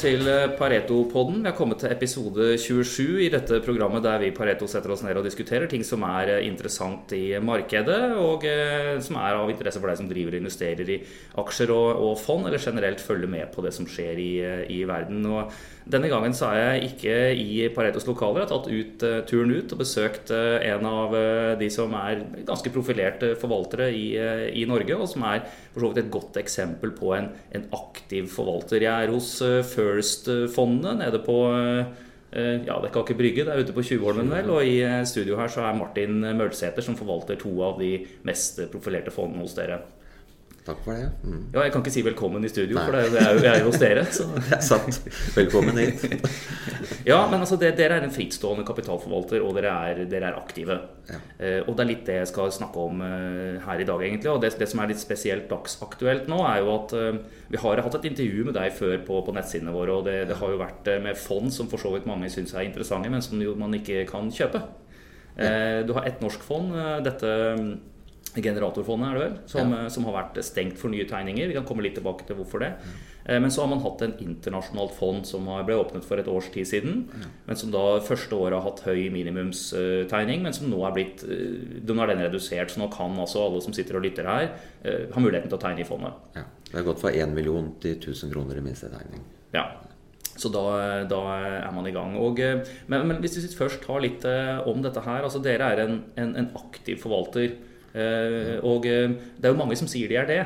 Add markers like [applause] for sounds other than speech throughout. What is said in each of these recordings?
Til eh, Pareto-podden. Vi har kommet til episode 27 i dette programmet der vi i Pareto setter oss ned og diskuterer ting som er eh, interessant i markedet, og eh, som er av interesse for deg som driver og investerer i aksjer og, og fond, eller generelt følger med på det som skjer i, i verden. Og denne gangen så er jeg ikke i Paretos lokaler. Jeg har tatt ut, turen ut og besøkt en av de som er ganske profilerte forvaltere i, i Norge, og som er for så vidt et godt eksempel på en, en aktiv forvalter. Jeg er hos First-fondet nede på eh, ja, det kan ikke brygge, det er ute på Tjuvholmen, vel. Og i eh, studio her så er Martin Mølsæter, som forvalter to av de mest profilerte fondene hos dere. Takk for det. Mm. Ja, Jeg kan ikke si velkommen i studio, Nei. for det er, jo, jeg er jo hos dere. Så. [laughs] Det er sant. Velkommen hit. [laughs] ja, men altså, det, dere er en frittstående kapitalforvalter, og dere er, dere er aktive. Ja. Eh, og det er litt det jeg skal snakke om eh, her i dag, egentlig. Og det, det, som er litt spesielt dagsaktuelt nå, er jo at eh, vi har hatt et intervju med deg før på, på nettsidene våre, og det, det, har jo vært eh, med fond som for så vidt mange syns er interessante, men som jo man ikke kan kjøpe. Ja. Eh, du har ett norsk fond. Eh, dette Generatorfondet er det vel, som, ja. som, har vært stengt for nye tegninger. Vi kan komme litt tilbake til hvorfor det. Mm. Men så har man hatt en internasjonalt fond som ble åpnet for et års tid siden. Mm. Men som da første året har hatt høy minimumstegning, men som nå er blitt eh, nå er den redusert. Så nå kan altså alle som sitter og lytter her, eh, ha muligheten til å tegne i fondet. Ja. Det har gått fra 1 million til 1000 kroner i minstetegning. Ja. Så da, da, er man i gang. Og, men, men, hvis vi først tar litt om dette her. altså Dere er en, en, en aktiv forvalter. Eh, og eh, det er jo mange som sier de er det.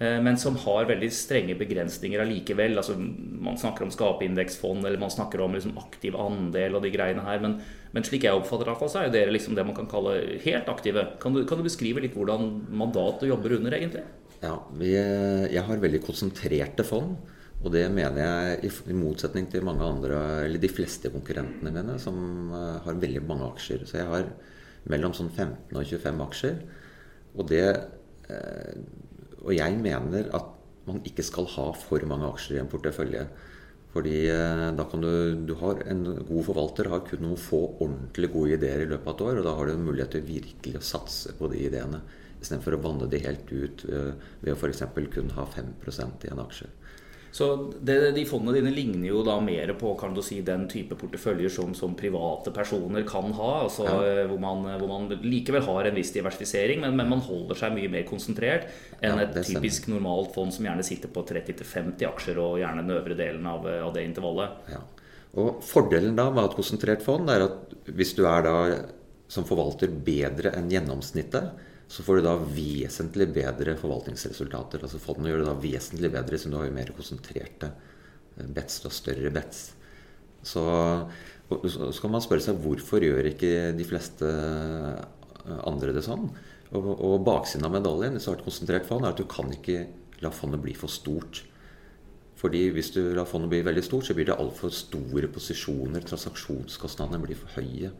Eh, men som har veldig strenge begrensninger allikevel. Altså, man snakker om skapeindeksfond, eller man snakker om liksom aktiv andel og de greiene her. Men, men slik jeg oppfatter det, så er jo dere liksom det man kan kalle helt aktive. Kan du, kan du beskrive litt hvordan mandatet jobber under, egentlig? Ja, vi, Jeg har veldig konsentrerte fond. Og det mener jeg i motsetning til mange andre, eller de fleste konkurrentene mine, som har veldig mange aksjer. Så jeg har mellom sånn 15 og 25 aksjer. Og, det, eh, og jeg mener at man ikke skal ha for mange aksjer i en portefølje. Fordi eh, da kan du, du har En god forvalter har kun noen få ordentlig gode ideer i løpet av et år. Og da har du mulighet til virkelig å satse på de ideene. Istedenfor å vanne de helt ut ved, ved å f.eks. kun ha 5% i en aksje. Så det, De fondene dine ligner jo da mer på kan du si, den type porteføljer som, som private personer kan ha. altså ja. Eh, hvor, man, hvor, man, likevel har en viss diversifisering, men, men, man holder seg mye mer konsentrert enn ja, et typisk stemmer. normalt fond som gjerne sitter på 30-50 aksjer og gjerne den øvre delen av, av det intervallet. Ja. Og Fordelen da med et konsentrert fond er at hvis du er da som forvalter bedre enn gjennomsnittet, så får du da vesentlig bedre forvaltningsresultater. Altså Fondene gjør det da vesentlig bedre siden du har jo mer konsentrerte eh, bets. Du har større bets. Så, så kan man spørre seg hvorfor gjør ikke de fleste eh, andre det sånn? Og, og baksiden av medaljen hvis du har et konsentrert fond, er at du kan ikke la fondet bli for stort. Fordi hvis du lar fondet bli veldig stort, så blir det altfor store posisjoner. Transaksjonskostnadene blir for høye.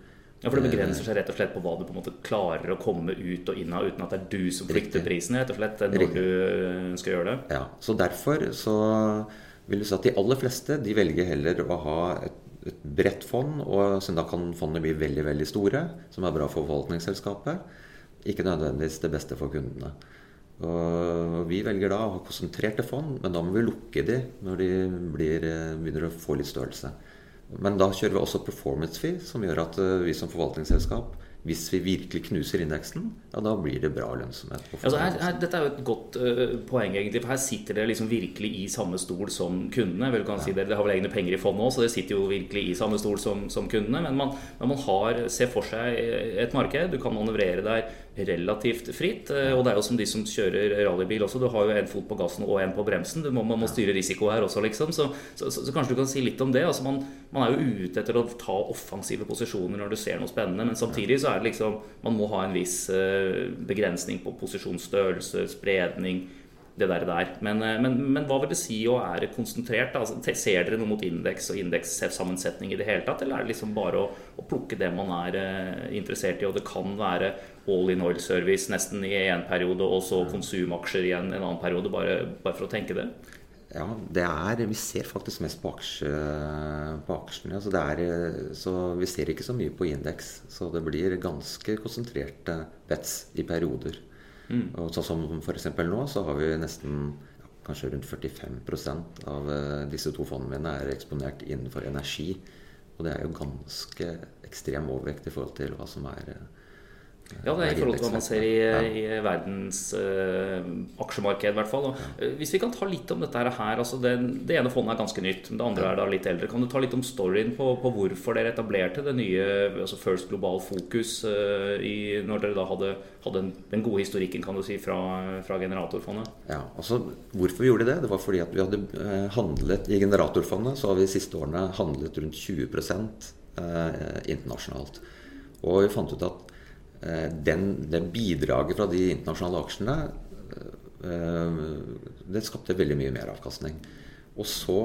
Ja, For det begrenser seg rett og slett på hva du på en måte klarer å komme ut og inn av uten at det er du som flykter prisen rett og slett når Riktig. du skal gjøre det? Ja, så derfor så vil du si at de aller fleste de velger heller å ha et, et bredt fond, og da kan fondene bli veldig, veldig store, som er bra for forvaltningsselskapet. Ikke nødvendigvis det beste for kundene. Og vi velger da å ha konsentrerte fond, men da må vi lukke de når de blir, begynner å få litt størrelse. Men da kjører vi også performance fee, som gjør at eh, vi som forvaltningsselskap hvis vi virkelig knuser indeksen, ja, da blir det bra lønnsomhet. Altså her, her, dette er jo et godt uh, poeng, egentlig. For her sitter dere liksom virkelig i samme stol som kundene. Vel, kan ja. si dere, dere har vel egne penger i fondet òg, så dere sitter jo virkelig i samme stol som, som kundene. Men man, man har, ser for seg et marked. Du kan manøvrere der relativt fritt. Uh, og det er jo som de som kjører rallybil også. Du har jo en fot på gassen og en på bremsen. Du må, man må styre risiko her også, liksom. Så, så, så, så, kanskje du kan si litt om det. Altså man, man er jo ute etter å ta offensive posisjoner når du ser noe spennende, men samtidig så er det liksom Man må ha en viss eh, begrensning på posisjonsstørrelse, spredning, det der. der. Men, eh, men, men, hva vil det si å være konsentrert? Altså, ser dere noe mot indeks og indekssammensetning i det hele tatt, eller er det liksom bare å, å plukke det man er uh, interessert i? Og det kan være all in oil service nesten i en periode, og så konsumaksjer i en, en annen periode, bare, bare for å tenke det? Ja, det er Vi ser faktisk mest på, aksje, på aksjene. Så, er, så, vi ser ikke så mye på indeks. Så det blir ganske konsentrerte bets i perioder. Mm. Og sånn som f.eks. nå, så har vi nesten kanskje rundt 45% av disse to fondene mine er eksponert innenfor energi. Og det er jo ganske ekstrem overvekt i forhold til hva som er ja, det er i forhold til hva man ser i, i verdens uh, aksjemarked, i hvert fall. Og, uh, hvis vi kan ta litt om dette her. altså det, det, ene fondet er ganske nytt, det andre er da litt eldre. Kan du ta litt om storyen på, på hvorfor dere etablerte det nye altså First Global Focus uh, i, når dere da hadde, hadde en, den gode historikken kan du si, fra, fra Generatorfondet? Ja, altså Hvorfor vi gjorde det? Det var fordi at vi hadde handlet i Generatorfondet, så har vi de siste årene handlet rundt 20% internasjonalt. Og vi fant ut at Eh, den, det bidraget fra de internasjonale aksjene eh, det skapte veldig mye mer avkastning. Og så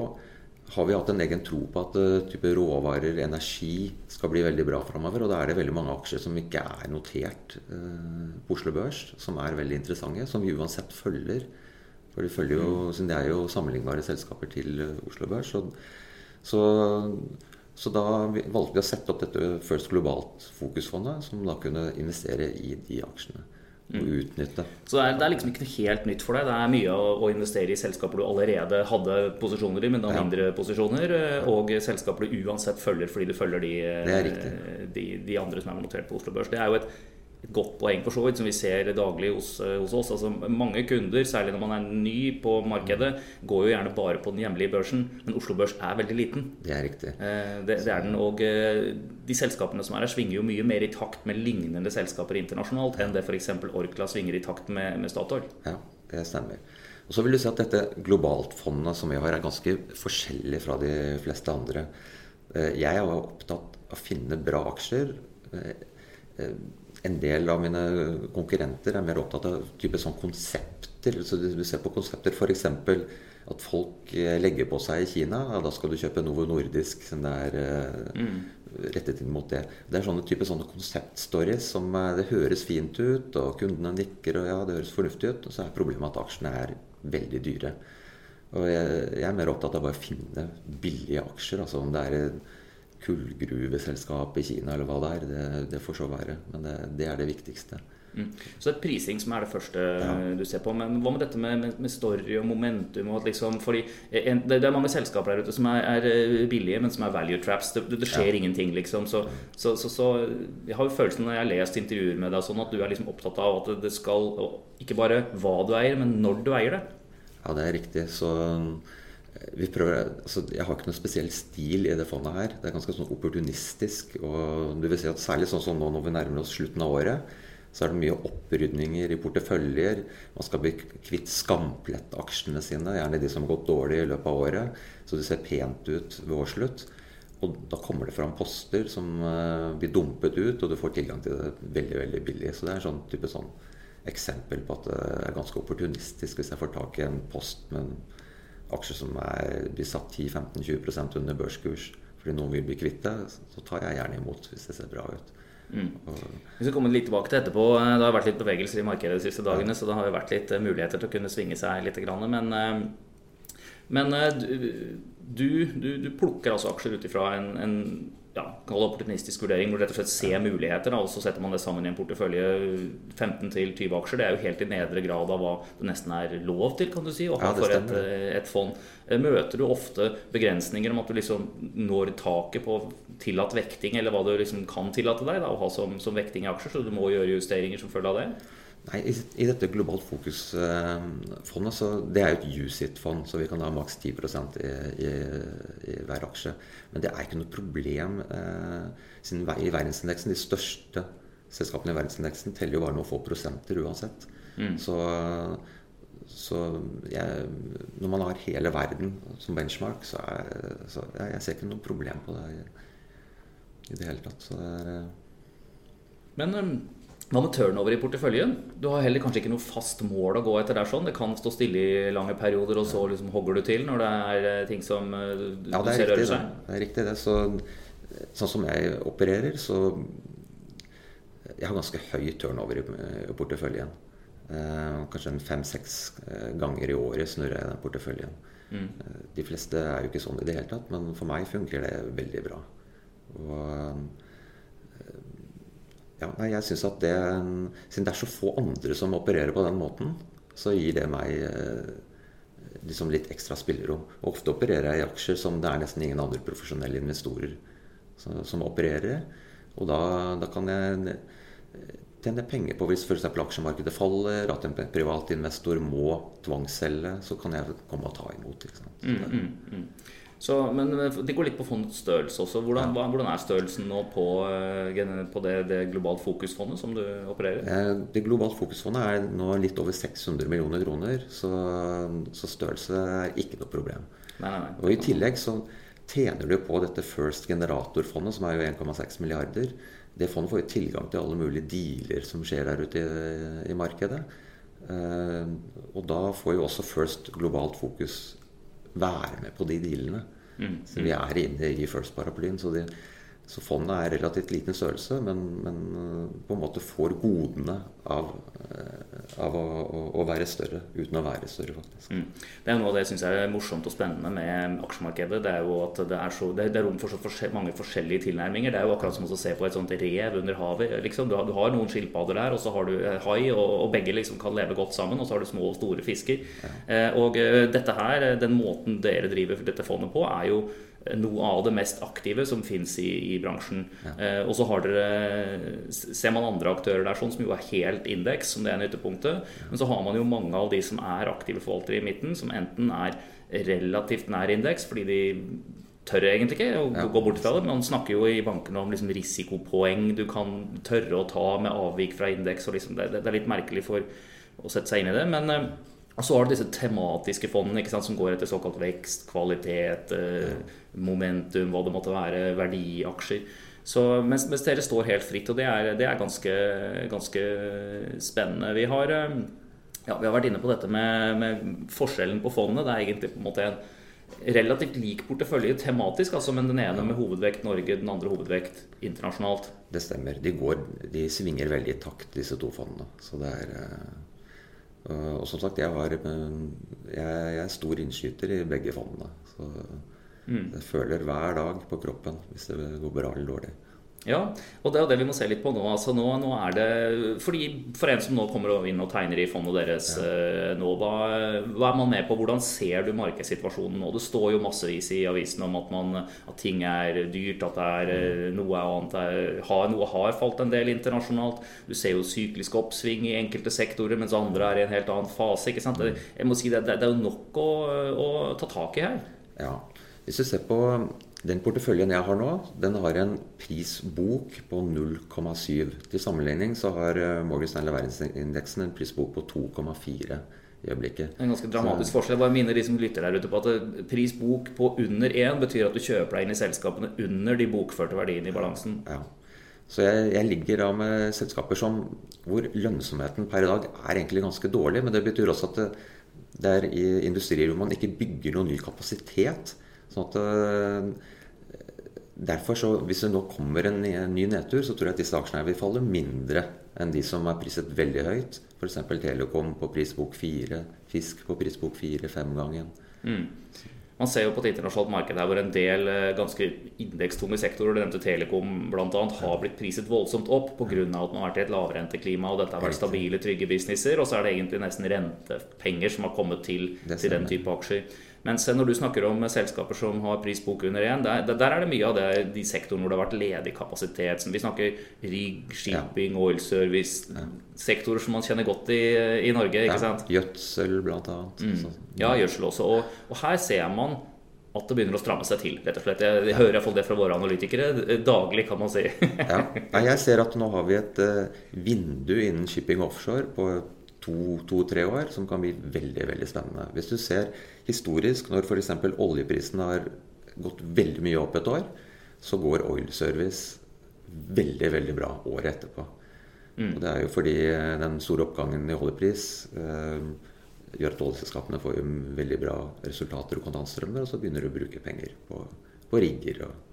har vi hatt en egen tro på at type råvarer, energi, skal bli veldig bra framover. Og da er det veldig mange aksjer som ikke er notert på Oslo Børs, som er veldig interessante. Som vi uansett følger. For de følger jo, mm. siden det er jo sammenlignbare selskaper til Oslo Børs. Så, så så da valgte vi å sette opp dette First Globalt Fokusfondet, som da kunne investere i de aksjene. Og mm. utnytte. Så det er, det er, liksom ikke noe helt nytt for deg? Det er mye å, å, investere i selskaper du allerede hadde posisjoner i, men da mindre ja. posisjoner, eh, og selskaper du uansett følger fordi du følger de, eh, de, de andre som er notert på Oslo Børs. Det er jo et et godt poeng for så vidt, som vi ser daglig hos, eh, hos, oss. Altså, mange kunder, særlig når man er ny på markedet, går jo gjerne bare på den hjemlige børsen. Men Oslo Børs er veldig liten. Det er riktig. Eh, det, det, er den, og eh, de selskapene som er her, svinger jo mye mer i takt med lignende selskaper internasjonalt enn det f.eks. Orkla svinger i takt med, med Statoil. Ja, det stemmer. Og så vil du si at dette globaltfondet som vi har, er ganske forskjellig fra de fleste andre. Jeg er opptatt av å finne bra aksjer en del av mine konkurrenter er mer opptatt av type sånn konsepter. Så du ser på konsepter f.eks. at folk eh, legger på seg i Kina. Ja, da skal du kjøpe Novo Nordisk som det er eh, mm. rettet inn mot det. Det er sånne type sånne konseptstories som eh, det høres fint ut, og kundene nikker, og ja, det høres fornuftig ut. Og så er problemet at aksjene er veldig dyre. Og jeg, jeg er mer opptatt av bare å finne billige aksjer. altså om det er kullgruveselskap i Kina eller hva det er. Det, det får så være. Men det, det er det viktigste. Mm. Så det er prising som er det første ja. du ser på. Men hva med dette med, med, med story og momentum? Og liksom, fordi en, det, det, er mange selskaper der ute som er, er eh, billige, men som er value traps. Det, det skjer ja. ingenting, liksom. Så, så, så, så, jeg har jo følelsen når jeg har lest intervjuer med deg, sånn at du er liksom opptatt av at det skal ikke bare hva du eier, men når du eier det. Ja, det er riktig. Så prøver, altså Jeg har ikke noen spesiell stil i det fondet her. Det er ganske sånn opportunistisk. og du vil si at Særlig sånn som nå når vi nærmer oss slutten av året, så er det mye opprydninger i porteføljer. Man skal bli kvitt skamplettaksjene sine, gjerne de som har gått dårlig i løpet av året. Så det ser pent ut ved årsslutt. Og da kommer det fram poster som uh, blir dumpet ut, og du får tilgang til det veldig veldig billig. Så det er en sånn type sånn eksempel på at det er ganske opportunistisk hvis jeg får tak i en post med en aksjer som er, blir satt 10-15-20% under børskurs fordi noen vil bli kvitt det, så tar jeg gjerne imot hvis det ser bra ut. Mm. Vi skal komme litt tilbake til etterpå. Det har vært litt bevegelser i markedet de siste dagene, så det har jo vært litt eh, muligheter til å kunne svinge seg litt. Men, eh, men eh, du, du, du plukker altså aksjer ut ifra en, en ja, opportunistisk vurdering hvor du rett og slett ser muligheter. Da, og så setter man det sammen i en portefølje 15-20 aksjer. Det er jo helt i nedre grad av hva det nesten er lov til kan du si, å ha for et, eh, et, fond. Eh, møter du ofte begrensninger om at du liksom når taket på tillatt vekting, eller hva du liksom kan tillate deg da, å ha som, som vekting i aksjer, så du må gjøre justeringer som følge av det? Nei, i, i, dette globalt fokus-fondet, så det er jo et USIT-fond, så vi kan ha maks 10 i, i, i, hver aksje. Men det er ikke noe problem eh, siden i verdensindeksen De største selskapene i verdensindeksen teller jo bare noen få prosenter uansett. Mm. Så, så jeg, når man har hele verden som benchmark, så, er, så jeg, jeg ser ikke noe problem på det i, det hele tatt. Så det er, eh, Men um hva med turnover i porteføljen? Du har heller kanskje ikke noe fast mål å gå etter der. sånn. Det kan stå stille i lange perioder, og så liksom hogger du til når det er eh, ting som eh, du, ja, ser rører seg? Det er riktig, det. Så, sånn som jeg opererer, så Jeg har ganske høy turnover i porteføljen. Eh, kanskje fem-seks eh, ganger i året snurrer jeg den porteføljen. Mm. De fleste er jo ikke sånn i det hele tatt, men for meg funker det veldig bra. Og ja, jeg synes at det Siden det er så få andre som opererer på den måten, så gir det meg eh, liksom litt ekstra spillerom. Og ofte opererer jeg i aksjer som det er nesten ingen andre profesjonelle investorer som, opererer. Og da, da kan jeg tjene penger på hvis f.eks. aksjemarkedet faller, at en privat investor må tvangsselge, så kan jeg komme og ta imot. Mm, mm, mm. Så, men det går litt på fondets størrelse også. Hvordan, ja. hvordan er størrelsen nå på, eh, på det, det, globalt fokusfondet som du opererer? Eh, det globalt fokusfondet er nå litt over 600 millioner kroner, så, så størrelse er ikke noe problem. Nei, nei, nei. Og I tillegg så tjener du på dette First Generator-fondet, som er jo 1,6 milliarder. Det fondet får jo tilgang til alle mulige dealer som skjer der ute i, i markedet. Eh, og da får jo også First globalt fokus være med på de dealene. Mm. Så vi er inne i First-paraplyen. Så, så, fondet er relativt liten størrelse, men, men, eh, på en måte får godene av, av å, å, å, være større uten å være større, faktisk. Mm. Det er noe av det jeg syns er morsomt og spennende med aksjemarkedet. Det er jo at det er, så, det er rom for så forskjell, mange forskjellige tilnærminger. Det er jo akkurat som å se på et sånt rev under havet. Liksom. Du, har, du, har, noen skilpadder der, og så har du eh, hai, og, og, begge liksom kan leve godt sammen. Og så har du små og store fisker. Ja. Eh, og dette her, den måten dere driver dette fondet på, er jo noe av det mest aktive som fins i, i, bransjen. Ja. Eh, og så har dere, ser man andre aktører der sånn, som jo er helt indeks, som det er nyttepunktet. Ja. Men så har man jo mange av de som er aktive forvaltere i midten, som enten er relativt nær indeks fordi de tør egentlig ikke å ja. gå bort fra det. Man snakker jo i bankene om liksom risikopoeng du kan tørre å ta med avvik fra indeks. Liksom det, det, er litt merkelig for å sette seg inn i det. men eh, og så har du disse tematiske fondene sant, som går etter såkalt vekst, kvalitet, eh, momentum, hva det måtte være, verdiaksjer. Så, mens, mens, dere står helt fritt, og det er, det er ganske, ganske, spennende. Vi har, eh, ja, vi har, vært inne på dette med, med, forskjellen på fondene. Det er egentlig på en måte en relativt lik portefølje tematisk, altså, men den ene med hovedvekt Norge, den andre hovedvekt internasjonalt. Det stemmer. De, går, de svinger veldig i takt, disse to fondene. Så det er Eh, og som sagt, jeg, var, eh, jeg, er stor innskyter i begge fondene. Så mm. jeg føler hver dag på kroppen hvis det går bra eller dårlig. Ja, og det er det vi må se litt på nå. Altså nå, nå er det, fordi For en som nå kommer inn og tegner i fondet deres ja. Eh, nå, hva, hva, er man med på? Hvordan ser du markedssituasjonen nå? Det står jo massevis i avisene om at, man, at ting er dyrt, at det er eh, mm. noe annet er, har, Noe har falt en del internasjonalt. Du ser jo syklisk oppsving i enkelte sektorer, mens andre er i en helt annen fase. ikke sant? Mm. Jeg må si det, det er jo nok å, å ta tak i her. Ja. Hvis du ser på den porteføljen jeg har nå, den har en prisbok på 0,7. Til sammenligning så har eh, Morgan Stanley verdensindeksen en prisbok på 2,4 i øyeblikket. En ganske dramatisk så, forskjell. Jeg bare minner de som lytter der ute på at eh, prisbok på under 1 betyr at du kjøper deg inn i selskapene under de bokførte verdiene i balansen. Ja. Så jeg, jeg, ligger da med selskaper som, hvor lønnsomheten per i dag er egentlig ganske dårlig. Men det betyr også at det, det er i industrier hvor man ikke bygger noen ny kapasitet. Sånn at eh, Derfor så, Hvis det nå kommer en ny nedtur, så tror jeg at disse aksjene vil falle mindre enn de som er priset veldig høyt. F.eks. Telekom på prisbok 4, Fisk på prisbok 4-5-gangen. Mm. Man ser jo på et internasjonalt marked her hvor en del eh, ganske indekstunge sektorer, det nevnte Telekom bl.a., har blitt priset voldsomt opp pga. at man har vært i et lavrenteklima og dette har vært stabile, trygge businesser. Og så er det egentlig nesten rentepenger som har kommet til, til den type aksjer. Mens når du snakker om selskaper som har prisbok under én, der, der, er det mye av det, de sektorene hvor det har vært ledig kapasitet. vi snakker rigg, shipping, ja. oil service. Ja. Sektorer som man kjenner godt i, i Norge. ikke ja. sant? Gjødsel, blant annet. Mm. Ja, gjødsel også. Og, og, her ser man at det begynner å stramme seg til. rett og slett. Jeg, jeg hører iallfall det fra våre analytikere daglig, kan man si. [laughs] ja. Jeg ser at nå har vi et uh, vindu innen shipping offshore på to-tre to, år som kan bli veldig veldig spennende. Hvis du ser historisk, når f.eks. oljeprisen har gått veldig mye opp et år, så går oil service veldig, veldig bra året etterpå. Mm. Og det er jo fordi den store oppgangen i oljepris eh, gjør at oljeselskapene får veldig bra resultater og kontantstrømmer, og så begynner du å bruke penger på, på rigger og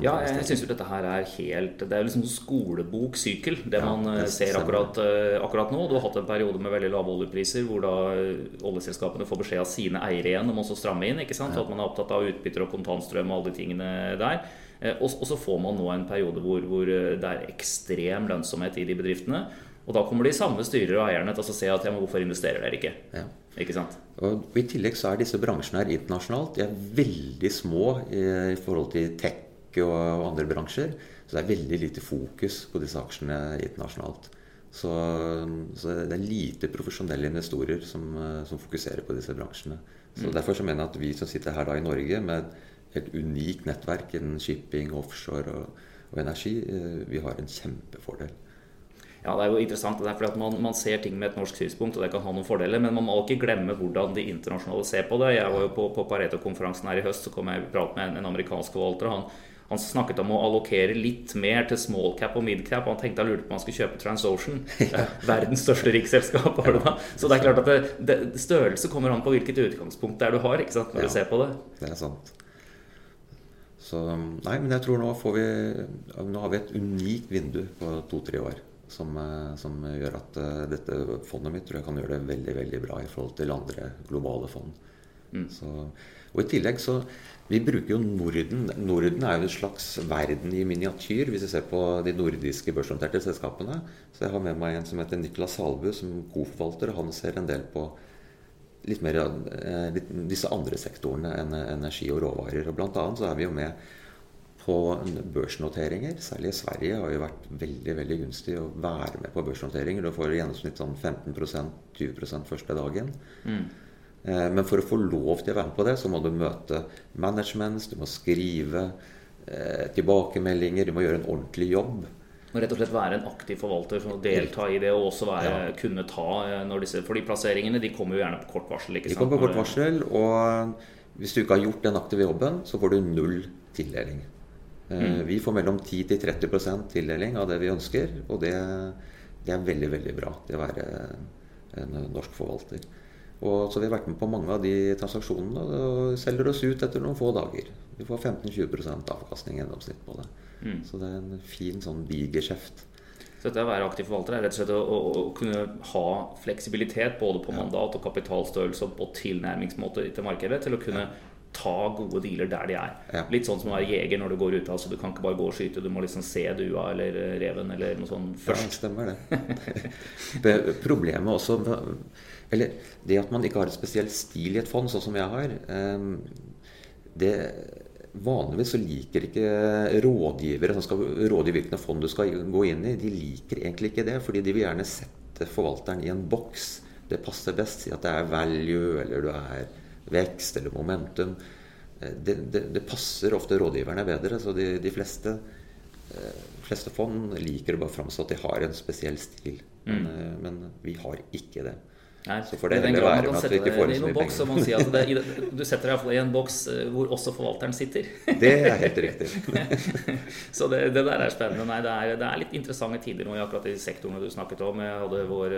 ja, jeg syns jo dette her er helt Det er liksom skoleboksykkel, det ja, man eh, det ser akkurat, eh, akkurat, nå. Du har hatt en periode med veldig lave oljepriser hvor da eh, oljeselskapene får beskjed av sine eiere igjen om å stramme inn. ikke sant? Ja. At man er opptatt av utbytter og kontantstrøm og alle de tingene der. Og, og så får man nå en periode hvor, hvor det er ekstrem lønnsomhet i de bedriftene. Og da kommer de samme styrer og eierne til å se at ja, men hvorfor investerer dere ikke? Ja. Ikke sant? Og, I tillegg så er disse bransjene her internasjonalt de er veldig små i forhold til tech og andre bransjer. Så det er veldig lite fokus på disse aksjene internasjonalt. Så, så det er lite profesjonelle investorer som, som, fokuserer på disse bransjene. Så mm. Derfor så mener jeg at vi som sitter her da i Norge med et helt unikt nettverk innen shipping, offshore og, og energi, eh, vi har en kjempefordel. Ja, Det er jo interessant. det er fordi at man, man, ser ting med et norsk synspunkt, og det kan ha noen fordeler. Men man må ikke glemme hvordan de internasjonale ser på det. Jeg var jo på, på Pareto-konferansen her i høst, så kom jeg i prat med en, en amerikansk forvalter. Han, han, snakket om å allokere litt mer til small cap og mid cap. Og han tenkte han lurte på om han skulle kjøpe TransOcean. [laughs] Verdens største riksselskap. da. Så det er klart at det, det, størrelse kommer an på hvilket utgangspunkt det er du har når ja, du ser på det. Det er sant. Så, nei, men jeg tror nå får vi Nå har vi et unikt vindu på to-tre år som, eh, som, gjør at uh, dette fondet mitt tror jeg kan gjøre det veldig veldig bra i forhold til andre globale fond. Mm. Så, og I tillegg så Vi bruker jo Norden. Norden er jo en slags verden i miniatyr, hvis vi ser på de nordiske børsnoterte selskapene. Så jeg har med meg en som heter Niklas Salbu, som koforvalter. Han ser en del på litt mer eh, litt, disse andre sektorene enn energi og råvarer. Og blant annet så er vi jo med på børsnoteringer. Særlig i Sverige har jo vært veldig veldig gunstig å være med på børsnoteringer. Du får i gjennomsnitt sånn 15-20% første dagen. Mm. Eh, men for å få lov til å være med på det, så må du møte managements, du må skrive eh, tilbakemeldinger, du må gjøre en ordentlig jobb. Og rett og slett være en aktiv forvalter som delta i det, og også være, ja. kunne ta eh, når disse, For de plasseringene de kommer jo gjerne på kort varsel. ikke sant? De kommer på kort varsel, og hvis du ikke har gjort den aktive jobben, så får du null tildeling. Mm. Vi får mellom 10-30% tildeling av det vi ønsker, og det, det, er veldig veldig bra til å være en norsk forvalter. Og så Vi har vært med på mange av de transaksjonene og selger oss ut etter noen få dager. Vi får 15-20% avkastning i gjennomsnitt på det. Mm. Så det er en fin sånn bigeskjeft. Så dette å være aktiv forvalter er rett og slett å, å, å kunne ha fleksibilitet både på mandat og kapitalstørrelse og tilnærmingsmåte til markedet til å kunne ta gode dealer der de er. Ja. Litt sånn som å være jeger når du går ut. Altså, du kan ikke bare gå og skyte, du må liksom se dua eller eh, reven eller noe sånt først. Ja, stemmer det. [laughs] Problemet også Eller det at man ikke har et spesielt stil i et fond, sånn som jeg har ehm, det Vanligvis så liker ikke rådgivere som skal rådgi hvilke fond du skal gå inn i, de liker egentlig ikke det. Fordi de vil gjerne sette forvalteren i en boks. Det passer best. Si at det er value, eller du er vekst eller momentum. Eh, det, det, det passer ofte rådgiverne bedre. Så de, de fleste, eh, fleste, fond liker å bare framstå at de har en spesiell stil. Men, mm. Eh, men vi har ikke det. Nei, så får det heller være med at vi ikke får så mye boks, penger. Si [laughs] det, du setter deg iallfall i en boks hvor også forvalteren sitter. Det er helt riktig. [laughs] så det, det, der er spennende. Nei, det er, det er, litt interessante tider nå i akkurat de sektorene du snakket om. Jeg hadde vår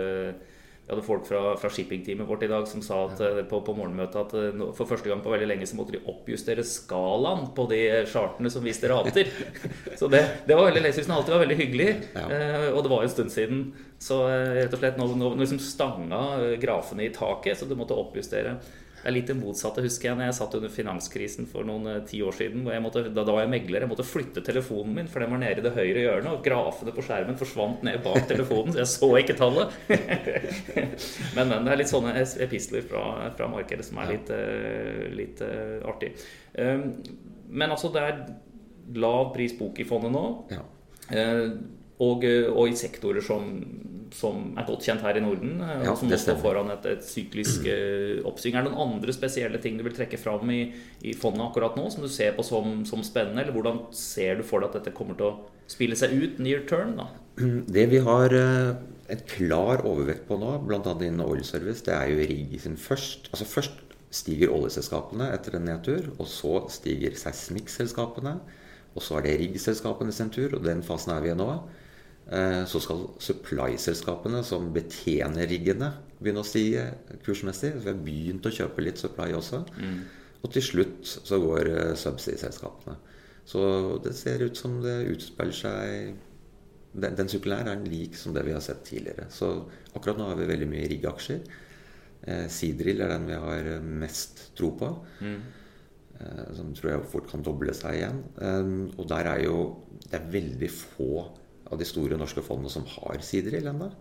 vi hadde folk fra, fra shippingteamet vårt i dag som sa at, ja. på, på, morgenmøtet at eh, for første gang på veldig lenge så måtte de oppjustere skalaen på de chartene som viste rater. [laughs] så det, det var veldig leserhusen alltid var veldig hyggelig. Ja. Eh, og det var en stund siden. Så eh, rett og slett nå, nå liksom stanga grafene i taket, så du måtte oppjustere. Det er litt det motsatte, husker jeg, når jeg satt under finanskrisen for noen eh, ti år siden. Måtte, da, da, var jeg megler. Jeg måtte flytte telefonen min, for den var nede i det høyre hjørnet. Og grafene på skjermen forsvant ned bak telefonen, så jeg så ikke tallet. [laughs] men, men, det er litt sånne epistler fra, fra markedet som er litt, uh, litt uh, artig. Um, men altså, det er lav pris bok i fondet nå. Ja. Uh, og, og, i sektorer som som er godt kjent her i Norden, eh, ja, og som nå står foran et, et syklisk uh, oppsving. Er det noen andre spesielle ting du vil trekke fram i, i fondet akkurat nå, som du ser på som, som, spennende? Eller hvordan ser du for deg at dette kommer til å spille seg ut near term? da? [clears throat] Det vi har uh, et klar overvekt på nå, bl.a. innen oil service, det er jo rigg sin først. Altså først stiger oljeselskapene etter en nedtur, og så stiger seismikkselskapene. Og så er det riggselskapene sin tur, og den fasen er vi i nå. Eh, så skal supply-selskapene som betjener riggene, begynne å stige kursmessig. Så vi har begynt å kjøpe litt supply også. Mm. Og til slutt så går eh, subsea-selskapene. Så det ser ut som det utspiller seg Den, den sykkelen her er lik som det vi har sett tidligere. Så akkurat nå har vi veldig mye riggaksjer. Eh, Seadrill er den vi har mest tro på. Mm. Eh, som tror jeg fort kan doble seg igjen. Eh, og der er jo Det er veldig få av de store norske fondene som har siderill ennå.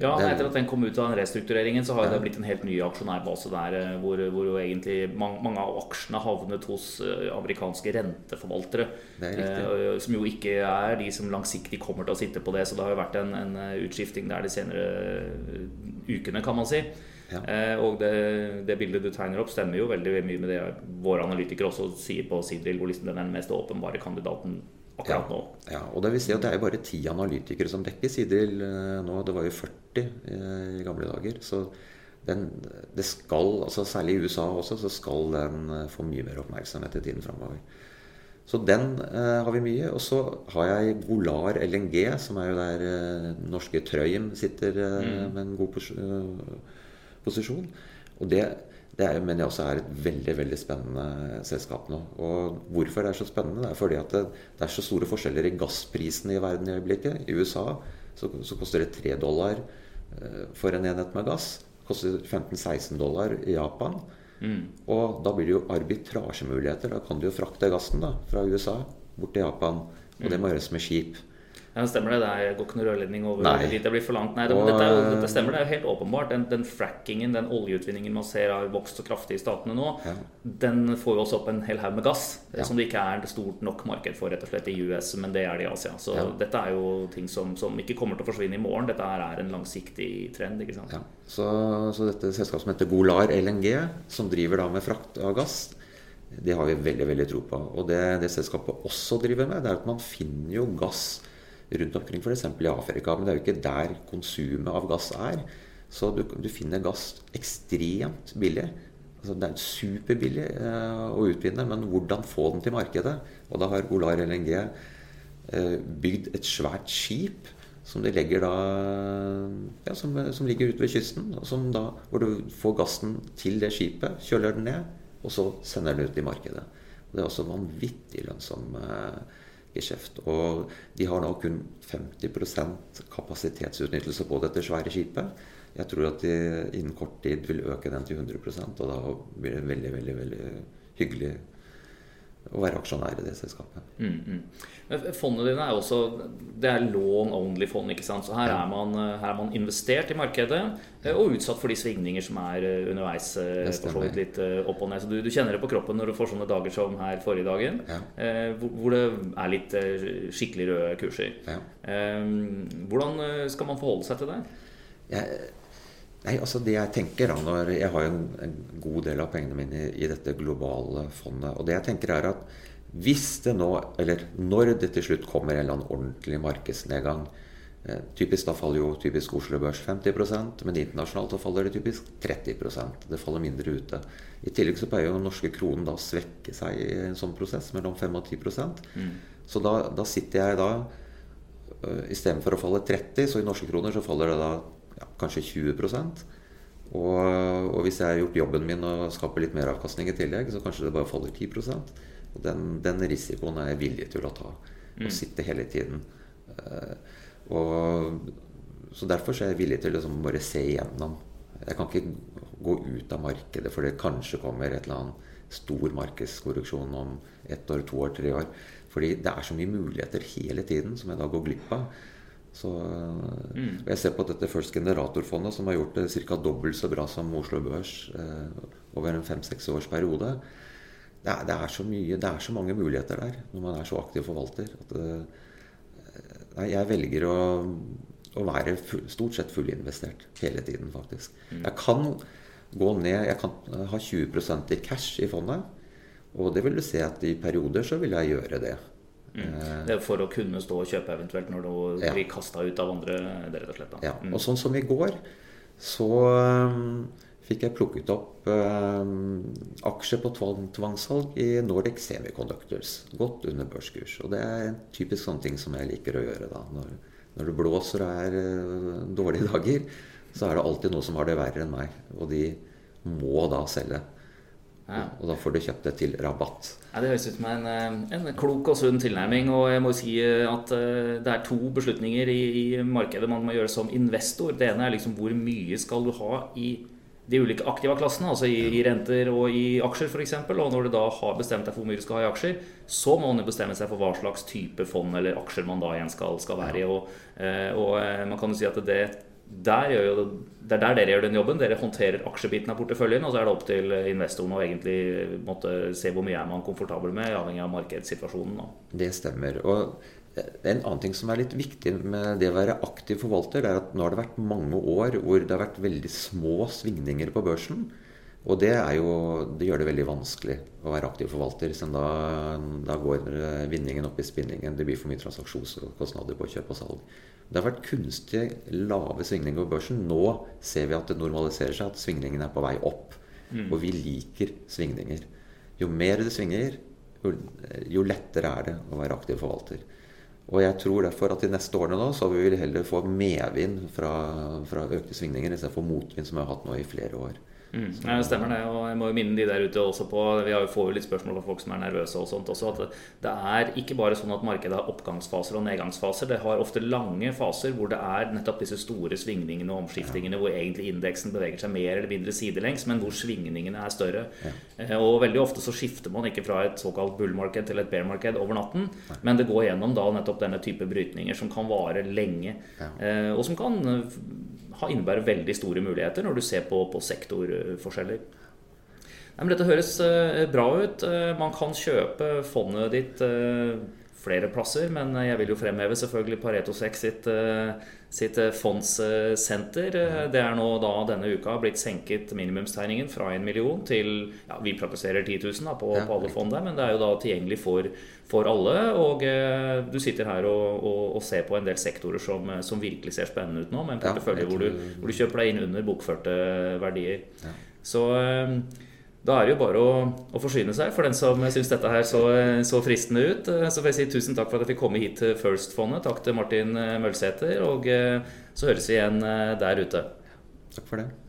Ja, Etter at den kom ut av den restruktureringen, så har ja. det blitt en helt ny aksjonærbase der. Eh, hvor, hvor jo egentlig mange av aksjene havnet hos eh, amerikanske renteforvaltere. Eh, som jo ikke er de som langsiktig kommer til å sitte på det. Så det har jo vært en, en utskifting der de senere ukene, kan man si. Ja. Eh, og det, det, bildet du tegner opp, stemmer jo veldig mye med det våre analytikere også sier på Sidril, hvor liksom den er den mest åpenbare kandidaten akkurat nå. Ja, og det vil si at det er bare ti analytikere som dekker Sidril eh, nå. Det var jo 40 eh, i gamle dager. Så den, det skal, altså særlig i USA også, så skal den eh, få mye mer oppmerksomhet i tiden framover. Så den eh, har vi mye. Og så har jeg Golar LNG, som er jo der eh, norske Trøim sitter eh, mm. med en god pos posisjon. Og det det er, mener jeg også er et veldig veldig spennende selskap nå. Og hvorfor det er så spennende? Det er fordi at det, det er så store forskjeller i gassprisene i verden i øyeblikket. I USA så, så koster det 3 dollar eh, for en enhet med gass. Det koster 15-16 dollar i Japan. Mm. Og da blir det jo arbitrasjemuligheter. Da kan du jo frakte gassen da, fra USA bort til Japan. Og det må gjøres med skip. Ja, stemmer det. Det går ikke noe rørledning over Nei. dit det blir for langt. Nei, det, og, dette, jo, dette, stemmer. Det er jo helt åpenbart. Den, den, frackingen, den oljeutvinningen man ser har vokst så kraftig i statene nå, ja. den får jo også opp en hel haug med gass. Ja. Som det ikke er stort nok marked for rett og slett i US, men det er det i Asia. Så ja. dette er jo ting som, som, ikke kommer til å forsvinne i morgen. Dette er en langsiktig trend. ikke sant? Så, så, dette selskapet som heter Golar LNG, som driver da med frakt av gass, det har vi veldig veldig tro på. Og det, det selskapet også driver med, det er at man finner jo gass rundt omkring, f.eks. i Afrika. Men det er jo ikke der konsumet av gass er. Så du, du finner gass ekstremt billig. Altså, det er superbillig eh, å utvinne, men hvordan få den til markedet? Og da har Olar LNG eh, bygd et svært skip som legger da ja, som, som, ligger ute ved kysten. Da, hvor du får gassen til det skipet, kjøler den ned, og så sender den ut i markedet. Og det er også vanvittig lønnsom eh, geskjeft. Og de har nå kun 50% kapasitetsutnyttelse på dette svære skipet. Jeg tror at de innen kort tid vil øke den til 100% og da blir det veldig, veldig, veldig hyggelig å være aksjonær i det selskapet. Mm, mm. Fondene dine er også det er loan only-fond. ikke sant? Så her, ja. er man, her, er man, investert i markedet ja. og utsatt for de svingninger som er eh, underveis. Eh, for litt eh, opp og ned. Så du, du, kjenner det på kroppen når du får sånne dager som her forrige dagen, ja. hvor, hvor, det er litt skikkelig røde kurser. Hvordan skal man forholde seg til det? Jeg Nei, altså det Jeg tenker da, når jeg har en, en god del av pengene mine i, i, dette globale fondet. Og det jeg tenker er at hvis det nå, eller når det til slutt kommer en eller annen ordentlig markedsnedgang eh, Typisk da faller jo typisk Oslo Børs 50% men internasjonalt så faller det typisk 30% Det faller mindre ute. I tillegg så pleier jo den norske kronen da å svekke seg i en sånn prosess, mellom 5 og 10 mm. Så da, da sitter jeg da uh, Istedenfor å falle 30, så i norske kroner så faller det da kanskje 20 og, og, hvis jeg har gjort jobben min og skaper litt mer avkastning i tillegg, så kanskje det bare faller 10 Og den, den risikoen er jeg villig til å ta. Og mm. sitte hele tiden. Uh, og, så derfor så er jeg villig til å liksom bare se igjennom. Jeg kan ikke gå ut av markedet for det kanskje kommer et eller annet stor markedskorreksjon om ett år, to år, tre år. Fordi det er så mye muligheter hele tiden som jeg da går glipp av. Så, mm. Jeg ser på dette First Generator-fondet, som har gjort det ca. dobbelt så bra som Oslo Børs eh, over en fem-seks års periode. Det er, det er, så mye, det er så mange muligheter der når man er så aktiv forvalter. At, eh, jeg velger å, å være full, stort sett fullinvestert hele tiden, faktisk. Mm. Jeg kan gå ned Jeg kan ha 20% i cash i fondet. Og det vil du se at i perioder så vil jeg gjøre det. Mm. Det er for å kunne stå og kjøpe eventuelt når du blir kasta ut av andre. Det rett og slett. Ja. Mm. Og sånn som i går, så um, fikk jeg plukket opp um, aksjer på tvangssalg i Nordic Semiconductors. Godt under børskurs. Og det er en typisk sånn ting som jeg liker å gjøre da. Når, når det blåser og er uh, dårlige [laughs] dager, så er det alltid noe som har det verre enn meg. Og de må da selge. Ja. Og da får du kjøpt det til rabatt. Ja, Det høres ut som en, eh, en, klok og sunn tilnærming. Og jeg må si eh, at eh, det er to beslutninger i, i, markedet man må gjøre som investor. Det ene er liksom hvor mye skal du ha i de ulike aktiva klassene, altså i, i renter og i aksjer f.eks. Og når du da har bestemt deg for hvor mye du skal ha i aksjer, så må man bestemme seg for hva slags type fond eller aksjer man da igjen skal, skal være i. Og, og man kan jo si at det der gjør jo, det er der dere gjør den jobben. Dere håndterer aksjebiten av porteføljen, og så er det opp til investoren å egentlig måtte se hvor mye er man komfortabel med, avhengig av markedssituasjonen. Det stemmer. og en annen ting som er litt viktig med det å være aktiv forvalter, det er at nå har det vært mange år hvor det har vært veldig små svingninger på børsen. Og det, jo, det gjør det veldig vanskelig å være aktiv forvalter. Da, da, går vinningen opp i spinningen. Det blir for mye transaksjonskostnader på kjøp og salg. Det har vært kunstig lave svingninger på børsen. Nå ser vi at det normaliserer seg, at svingningene er på vei opp. Mm. Og vi liker svingninger. Jo mer det svinger, jo, jo lettere er det å være aktiv forvalter. Og jeg tror derfor at de neste årene nå så vil vi heller få medvind fra, fra økte svingninger istedenfor motvind, som vi har hatt nå i flere år. Mm. Ja, det stemmer det. Og jeg må jo minne de der ute også på Vi får jo litt spørsmål fra folk som er nervøse og sånt også. At det er ikke bare sånn at markedet har oppgangsfaser og nedgangsfaser. Det har ofte lange faser hvor det er nettopp disse store svingningene og omskiftingene hvor egentlig indeksen beveger seg mer eller mindre sidelengs, men hvor svingningene er større. Ja. Eh, og veldig ofte så skifter man ikke fra et såkalt bull-marked til et bear-marked over natten, men det går gjennom da nettopp denne type brytninger som kan vare lenge, ja. Eh, og som kan innebærer veldig store muligheter når du ser på, på sektorforskjeller. Nei, dette høres eh, bra ut. Eh, man kan kjøpe fondet ditt eh, flere plasser, men jeg vil jo fremheve selvfølgelig Pareto 6 sitt, sitt fondssenter. Det er nå da denne uka blitt senket minimumstegningen fra en million til ja, Vi praktiserer 10 000 da, på, ja, på alle fond der, men det er jo da tilgjengelig for, for alle. Og eh, du sitter her og, og, og, ser på en del sektorer som, som virkelig ser spennende ut nå, med en portefølje ja, hvor, du, hvor, du, kjøper deg inn under bokførte verdier. Så eh, da er det jo bare å, å forsyne seg for den som syns dette her så, så, fristende ut. Så får jeg si tusen takk for at jeg fikk komme hit til First-fondet. Takk til Martin Mølsæter. Og så høres vi igjen der ute. Takk for det.